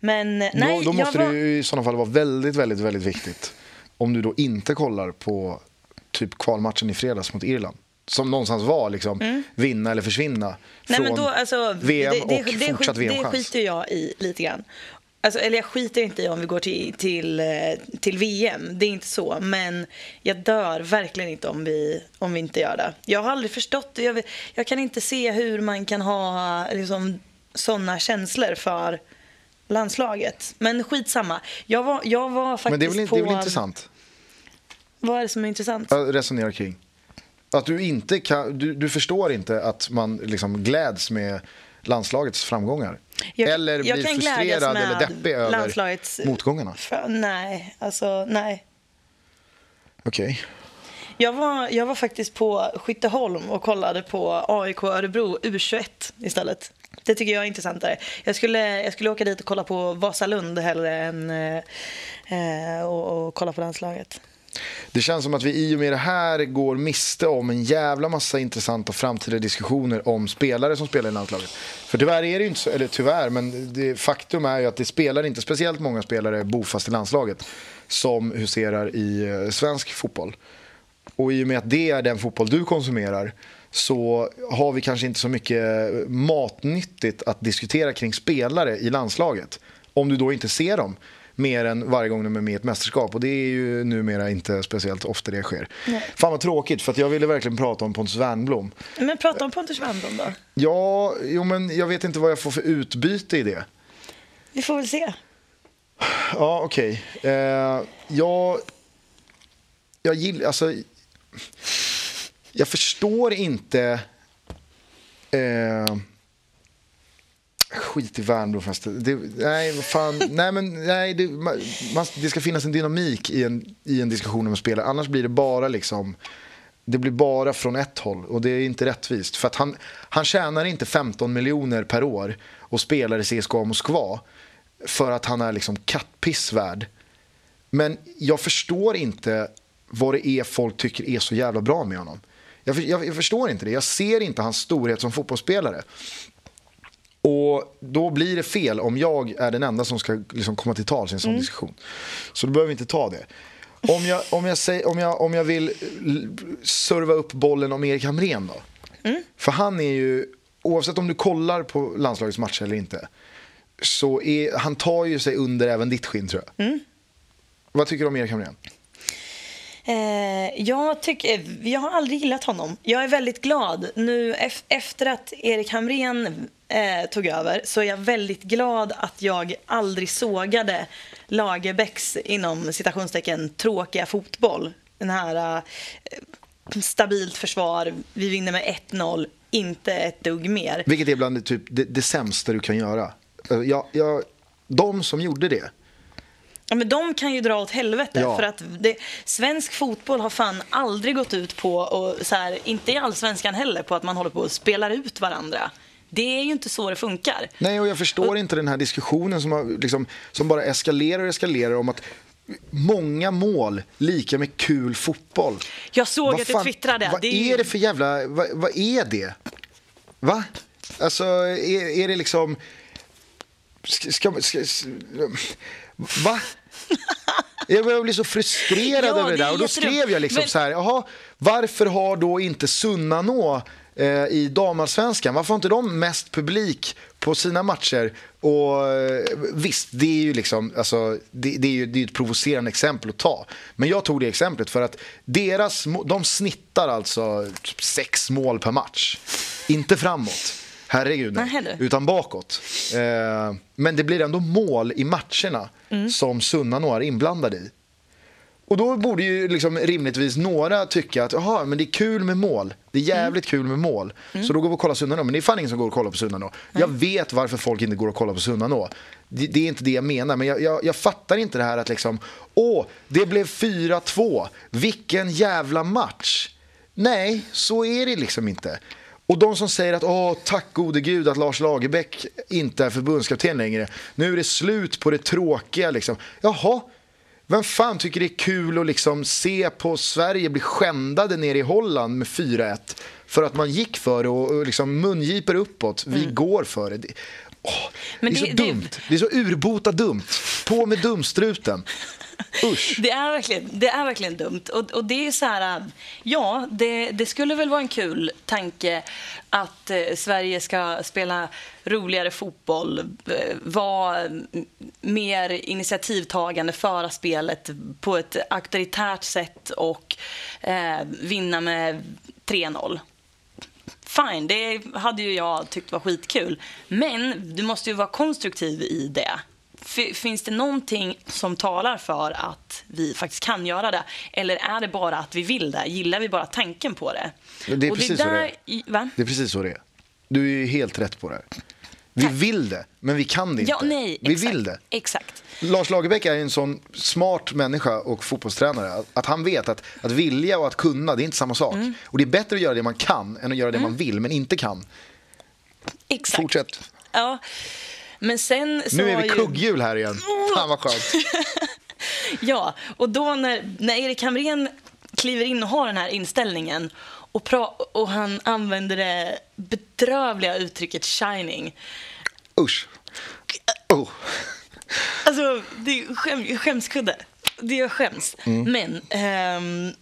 Men nej, då, då måste var... det ju i sådana fall vara väldigt, väldigt, väldigt viktigt. Om du då inte kollar på typ kvalmatchen i fredags mot Irland. Som någonstans var liksom vinna eller försvinna Mm. Nej, från men då, alltså, VM det, det, och det, fortsatt skit- Det VM-chans. skiter jag i lite grann. Alltså, eller jag skiter inte i om vi går till, till, eh, till VM, det är inte så. Men jag dör verkligen inte om vi, om vi inte gör det. Jag har aldrig förstått, jag, vet- jag kan inte se hur man kan ha liksom, sådana känslor för landslaget. Men skitsamma. Jag var, jag var faktiskt Men det är väl, inte- på... det är väl intressant Vad är det som är intressant? att resonera kring? Att du inte kan, du, du förstår inte att man liksom gläds med landslagets framgångar? Jag- eller blir frustrerad eller deppig över motgångarna? För, nej, alltså nej. Okej. Jag var, jag var faktiskt på Skytteholm och kollade på AIK Örebro U21 istället. Det tycker jag är intressantare. Jag skulle, jag skulle åka dit och kolla på Vasalund hellre än eh, eh, och, och kolla på landslaget. Det känns som att vi i och med det här går miste om en jävla massa intressanta framtida diskussioner om spelare som spelar i landslaget. För tyvärr är det ju inte så, eller tyvärr, men det, faktum är ju att det spelar inte speciellt många spelare bofast i landslaget som huserar i eh, svensk fotboll. Och i och med att det är den fotboll du konsumerar så har vi kanske inte så mycket matnyttigt att diskutera kring spelare i landslaget. Om du då inte ser dem mer än varje gång de är med i ett mästerskap. Och det är ju numera inte speciellt ofta det sker. Fan vad tråkigt, för jag ville verkligen prata om Pontus Wernbloom. Men prata om Pontus Wernbloom då. Ja, jo men jag vet inte vad jag får för utbyte i det. Vi får väl se. Ja, okej. Eh, jag, jag gillar, alltså, jag förstår inte, eh, skit i Värnbro förresten. Det, nej, vad fan, nej men nej, det, man, det ska finnas en dynamik i en, i en diskussion om en spelare, annars blir det bara liksom, det blir bara från ett håll och det är inte rättvist. För att han, han tjänar inte 15 miljoner per år och spelar i CSKA Moskva för att han är liksom kattpissvärd. Men jag förstår inte vad det är folk tycker är så jävla bra med honom. Jag, jag, jag förstår inte det. Jag ser inte hans storhet som fotbollsspelare. Och då blir det fel om jag är den enda som ska liksom komma till tals i en sån diskussion. Så då behöver vi inte ta det. Om jag, om jag, säger, om jag, om jag vill l- serva upp bollen om Erik Hamrén då. För han är ju, oavsett om du kollar på landslagets matcher eller inte, så är, han tar ju sig under även ditt skinn tror jag. Vad tycker du om Erik Hamrén? Eh, jag, tycker, jag har aldrig gillat honom. Jag är väldigt glad. Nu ef- efter att Erik Hamrén eh, tog över så är jag väldigt glad att jag aldrig sågade Lagerbäcks inom citationstecken tråkiga fotboll. Den här eh, stabilt försvar, vi vinner med 1-0, inte ett dugg mer. Vilket är bland det, typ, det, det sämsta du kan göra. Eh, jag, jag, de som gjorde det, Ja, men de kan ju dra åt helvete. Ja. För att det, svensk fotboll har fan aldrig gått ut på, och så här, inte i allsvenskan heller, på att man håller på och spelar ut varandra. Det är ju inte så det funkar. Nej, och jag förstår inte den här diskussionen som, har, liksom, som bara eskalerar och eskalerar om att många mål lika med kul fotboll. Jag såg Vad att du fan- twittrade. Vad Det är, är ju- det för jävla... Vad, vad är det? Va? Alltså, är, är det liksom... Ska, ska, ska, va? Jag börjar bli så frustrerad *laughs* Ja, över det det är där. Och då skrev jag liksom Men- så här, jaha, varför har då inte Sunnanå eh, i damallsvenskan, varför har inte de mest publik på sina matcher? Och eh, visst, det är ju liksom, alltså, det, det är ju det är ett provocerande exempel att ta. Men jag tog det exemplet för att deras, de snittar alltså typ sex mål per match. Inte framåt. Herregud, nej. Nej, utan bakåt. Eh, men det blir ändå mål i matcherna Mm. som Sunnanå är inblandade i. Och då borde ju liksom rimligtvis några tycka att Jaha, men det är kul med mål. Det är jävligt kul med mål. Så då går vi och kollar Sunnanå. Men det är fan ingen som går och kollar på Sunnanå. Jag vet varför folk inte går och kollar på Sunnanå. Det, det är inte det jag menar. Men jag, jag, jag fattar inte det här att liksom Åh, det blev 4-2. Vilken jävla match. Nej, så är det liksom inte. Och de som säger att åh, tack gode gud att Lars Lagerbäck inte är förbundskapten längre. Nu är det slut på det tråkiga liksom. Jaha, vem fan tycker det är kul att liksom se på Sverige bli skändade nere i Holland med 4-1 för att man gick för det och, och liksom mungiper uppåt. Vi går för det. det åh, det är det- så det- dumt. Det är så urbota dumt. På med dumstruten. Usch. Det är verkligen, det är verkligen dumt. Och, och det är så här, äh, ja, det, det skulle väl vara en kul tanke att eh, Sverige ska spela roligare fotboll, äh, vara mer initiativtagande, föra spelet på ett auktoritärt sätt och eh, vinna med 3-0. Fine, det hade ju jag tyckt var skitkul. Men du måste ju vara konstruktiv i det. Finns det någonting som talar för att vi faktiskt kan göra det? Eller är det bara att vi vill det? Gillar vi bara tanken på det? Det är Och precis så det där, är. i- Va? Det är precis så det är. Du är ju helt rätt på det här. Vi vill det, men vi kan det inte. Ja, nej, vi exakt. vill det. Exakt. Lars Lagerbäck är en sån smart människa och fotbollstränare att, han vet att, att vilja och att kunna, det är inte samma sak. Mm. Och det är bättre att göra det man kan än att göra det man vill men inte kan. exakt. Fortsätt. Ja. Men sen så Nu är vi ju... kugghjul här igen. Fan vad skönt. *laughs* Ja, och då när, när Erik Hamrén kliver in och har den här inställningen och, och han använder det bedrövliga uttrycket shining. Usch. Oh. Alltså, det är skäm, skämskudde. Det är skäms. Men ehm,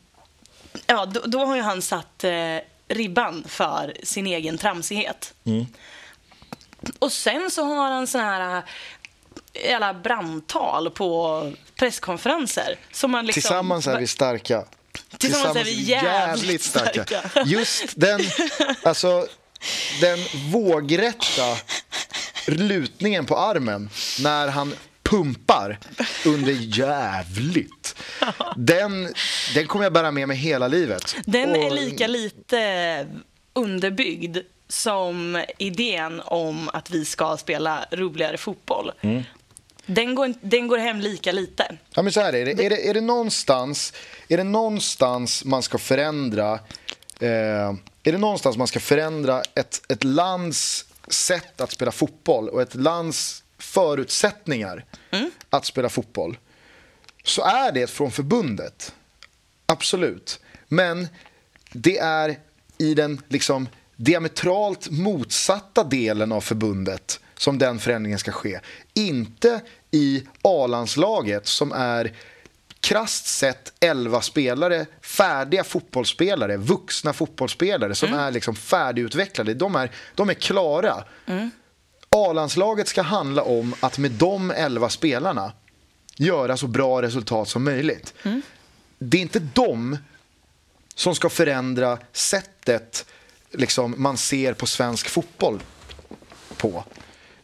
ja, då, då har ju han satt eh, ribban för sin egen tramsighet. Och sen så har han såna här eh, jävla brandtal på presskonferenser. Som man liksom, Tillsammans är vi starka. Tillsammans är vi jävligt starka. Just den, alltså, den vågrätta lutningen på armen när han pumpar under jävligt. Den, den kommer jag bära med mig hela livet. Den Och- är lika lite underbyggd som idén om att vi ska spela roligare fotboll. Mm. Den, går, den går hem lika lite. Ja, men så här är det. Är det, är det, någonstans, är det någonstans man ska förändra eh, är det någonstans man ska förändra ett, ett lands sätt att spela fotboll och ett lands förutsättningar att spela fotboll så är det från förbundet. Absolut. Men det är i den liksom diametralt motsatta delen av förbundet som den förändringen ska ske. Inte i A-landslaget som är krasst sett 11 spelare, färdiga fotbollsspelare, vuxna fotbollsspelare som är liksom färdigutvecklade. De är, de är klara. A-landslaget ska handla om att med de 11 spelarna göra så bra resultat som möjligt. Det är inte de som ska förändra sättet liksom, man ser på svensk fotboll på.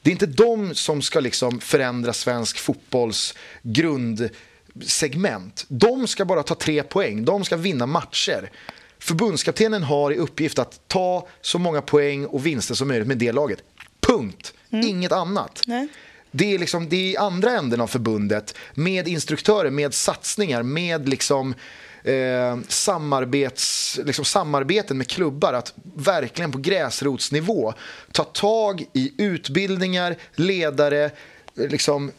Det är inte de som ska liksom förändra svensk fotbolls grundsegment. De ska bara ta tre poäng. De ska vinna matcher. Förbundskaptenen har i uppgift att ta så många poäng och vinster som möjligt med det laget. Punkt. Inget annat. Nej. Det är, liksom, det är i andra änden av förbundet med instruktörer, med satsningar, med liksom, eh, samarbets, liksom samarbeten med klubbar. Att verkligen på gräsrotsnivå ta tag i utbildningar, ledare, liksom,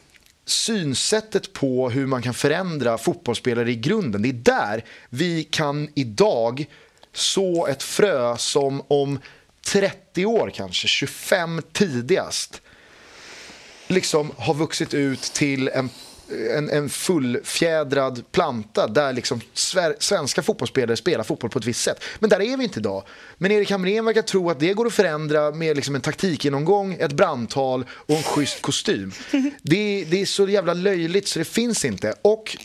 synsättet på hur man kan förändra fotbollsspelare i grunden. Det är där vi kan idag så ett frö som om 30 år kanske, 25 tidigast liksom har vuxit ut till en, en, en fullfjädrad planta där liksom svenska fotbollsspelare spelar fotboll på ett visst sätt. Men där är vi inte idag. Men Erik Hamrén verkar tro att det går att förändra med liksom en taktikgenomgång, ett brandtal och en schysst kostym. *laughs* Det, det är så jävla löjligt så det finns inte. Och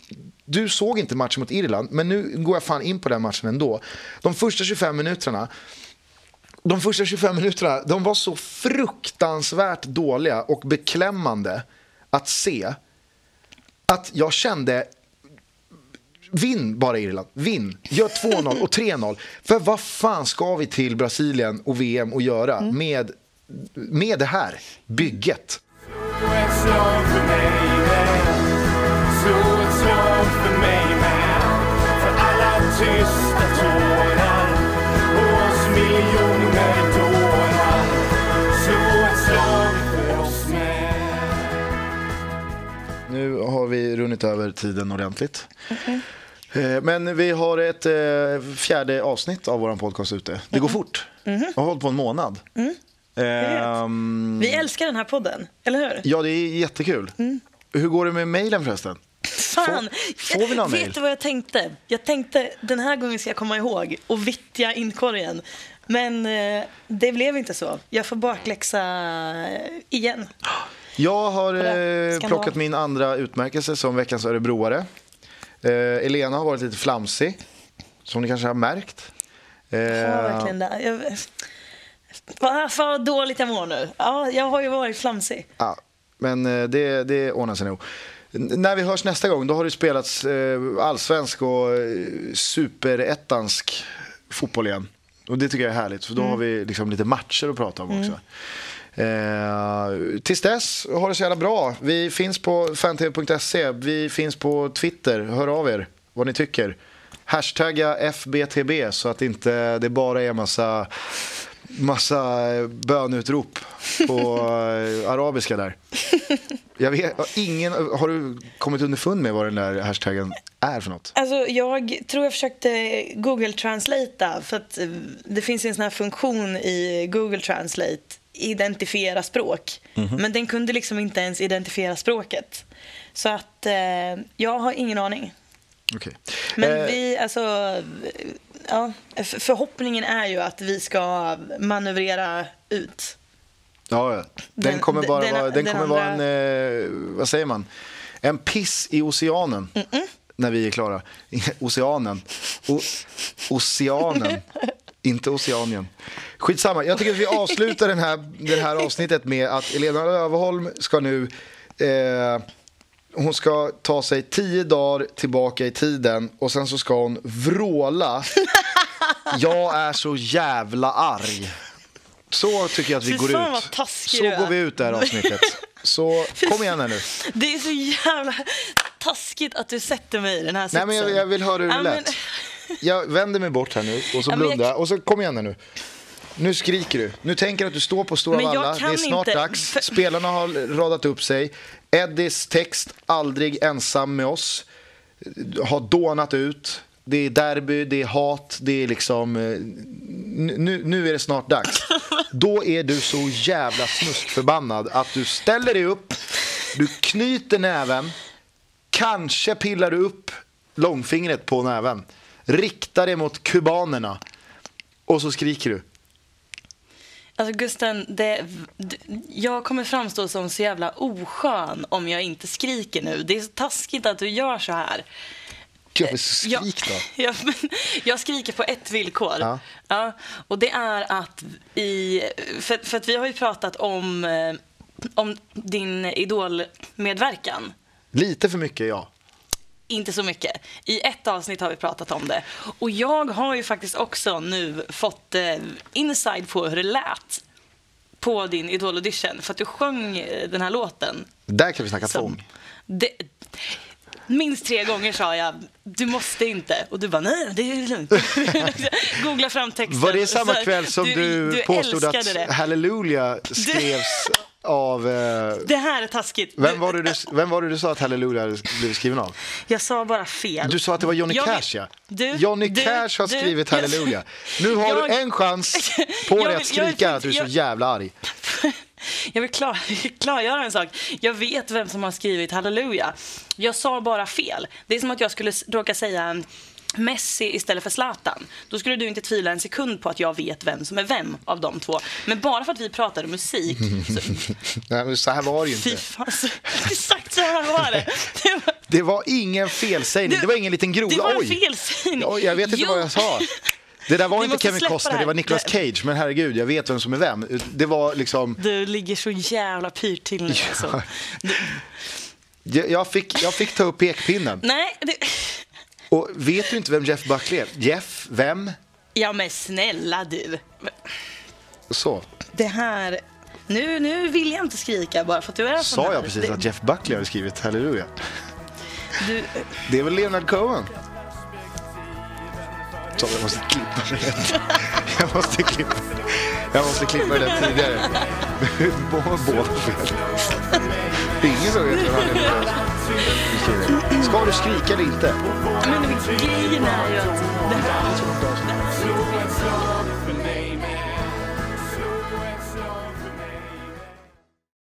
du såg inte matchen mot Irland, men nu går jag fan in på den matchen ändå. De första 25 minuterna de första 25 minuterna de var så fruktansvärt dåliga och beklämmande att se att jag kände Vinn bara Irland, vinn. Gör 2-0 och 3-0. För vad fan ska vi till Brasilien och VM och göra med, med det här bygget? Slå runnit över tiden ordentligt. Eh, Men vi har ett eh, fjärde avsnitt av vår podcast ute. Det går fort. Jag har hållit på en månad. Ehm, Vi älskar den här podden, eller hur? ja, det är jättekul. Hur går det med mejlen förresten? Fan! får vi någon Vet mail? du vad jag tänkte? Jag tänkte den här gången ska jag komma ihåg och vittja inkorgen. Men eh, det blev inte så. Jag får bakläxa igen. Jag har eh, plockat min andra utmärkelse som veckans örebroare. Eh, Elena har varit lite flamsig, som ni kanske har märkt. Eh, var verkligen där. Jag, vad, vad dåligt jag mår nu. Ja, jag har ju varit flamsig. Ja, men eh, det, det ordnar sig nog. När vi hörs nästa gång, då har det spelats eh, allsvensk och eh, superettansk fotboll igen. Och det tycker jag är härligt, för då har vi liksom lite matcher att prata om också. Eh, tills dess, ha det så jävla bra. Vi finns på fantv.se, vi finns på Twitter. Hör av er vad ni tycker. Hashtagga FBTB så att inte det bara är massa, massa eh, bönutrop på *laughs* eh, arabiska där. Jag vet, ingen, har du kommit underfund med vad den där hashtaggen är för något? Alltså, jag tror jag försökte Google Translate för att eh, det finns en sån här funktion i Google Translate identifiera språk. Men den kunde liksom inte ens identifiera språket. Så att eh, jag har ingen aning. Okej. Men Eh, vi, alltså, ja, förhoppningen är ju att vi ska manövrera ut. Ja, ja. Den, Den- kommer bara den- vara, den den kommer vara en, andra- eh, vad säger man, en piss i oceanen när vi är klara. *laughs* Oceanen. O, oceanen. *laughs* Inte Oceanien. Skitsamma, jag tycker att vi avslutar den här, det här avsnittet med att Elena Överholm ska nu eh, hon ska ta sig tio dagar tillbaka i tiden och sen så ska hon vråla Jag är så jävla arg. Så tycker jag att vi går ut. Så går vi ut det här avsnittet. Så kom igen här nu. Det är så jävla taskigt att du sätter mig i den här Nej sitsen. men jag, jag vill höra hur det lät. Jag vänder mig bort här nu och så men jag- blundar och så kom igen nu. Nu skriker du. Nu tänker du att du står på Stora Valla. Det är snart inte, dags. Spelarna har radat upp sig. Eddies text Aldrig ensam med oss har dånat ut. Det är derby, det är hat, det är liksom... eh, Nu, nu är det snart dags. *laughs* Då är du så jävla snuskförbannad att du ställer dig upp, du knyter näven, kanske pillar du upp långfingret på näven, riktar det mot kubanerna och så skriker du. Alltså Gusten, det, jag kommer framstå som så jävla oskön om jag inte skriker nu. Det är så taskigt att du gör så här. Ja, skrik då. *laughs* Ja, men jag skriker på ett villkor. Ja. Ja, och det är att i... För, för att vi har ju pratat om, eh, om din idolmedverkan. Lite för mycket, ja. Inte så mycket. I ett avsnitt har vi pratat om det. Och jag har ju faktiskt också nu fått eh, inside på hur det lät på din Idol-audition. För att du sjöng eh, den här låten. Där kan vi snacka tvång. Det, minst tre gånger sa jag du måste inte. Och du bara nej, det är lugnt. *laughs* Googla fram texten. Var det samma kväll som du, påstod att det. Halleluja skrevs av... Eh, Det här är taskigt. vem, var det du, vem var det du sa att Halleluja blev skriven av? Jag sa bara fel. Du sa att det var Johnny Jag Cash, ja. Du, Johnny du, Cash har du, skrivit jag- Halleluja. Nu har Jag- du en chans *laughs* på dig att skrika att du är så jävla arg. *laughs* Jag vill klar, *laughs* klargöra en sak. Jag vet vem som har skrivit Halleluja. Jag sa bara fel. Det är som att jag skulle råka säga Messi istället för Zlatan. Då skulle du inte tvivla en sekund på att jag vet vem som är vem av de två. Men bara för att vi pratade musik så... *laughs* Nej, men så här var det ju inte. fan, så, *laughs* exakt så här var det. *laughs* Det var, Det var ingen felsägning. Det var ingen liten grov. det var en felsägning. Ja, jag vet inte Jo. vad jag sa. Det där var Vi inte Kevin Costner, det det var Nicolas Cage. Men herregud, jag vet vem som är vem. Det var liksom... Du ligger så jävla pyrt till nu. Alltså. Jag jag fick, jag fick ta upp pekpinnen. Nej, det... Och vet du inte vem Jeff Buckley är? Jeff, vem? Ja men snälla du. Så. Det här... Nu, nu vill jag inte skrika bara för att du är Sa här. jag precis det, att Jeff Buckley hade skrivit Halleluja? du, Det är väl Leonard Cohen? Så jag måste klippa det. Jag måste klippa, jag måste klippa det tidigare. *laughs* Båda fel. Ingen som vet vem han är. Skriver. Ska du skrika eller inte? Men grejen är ju att det här...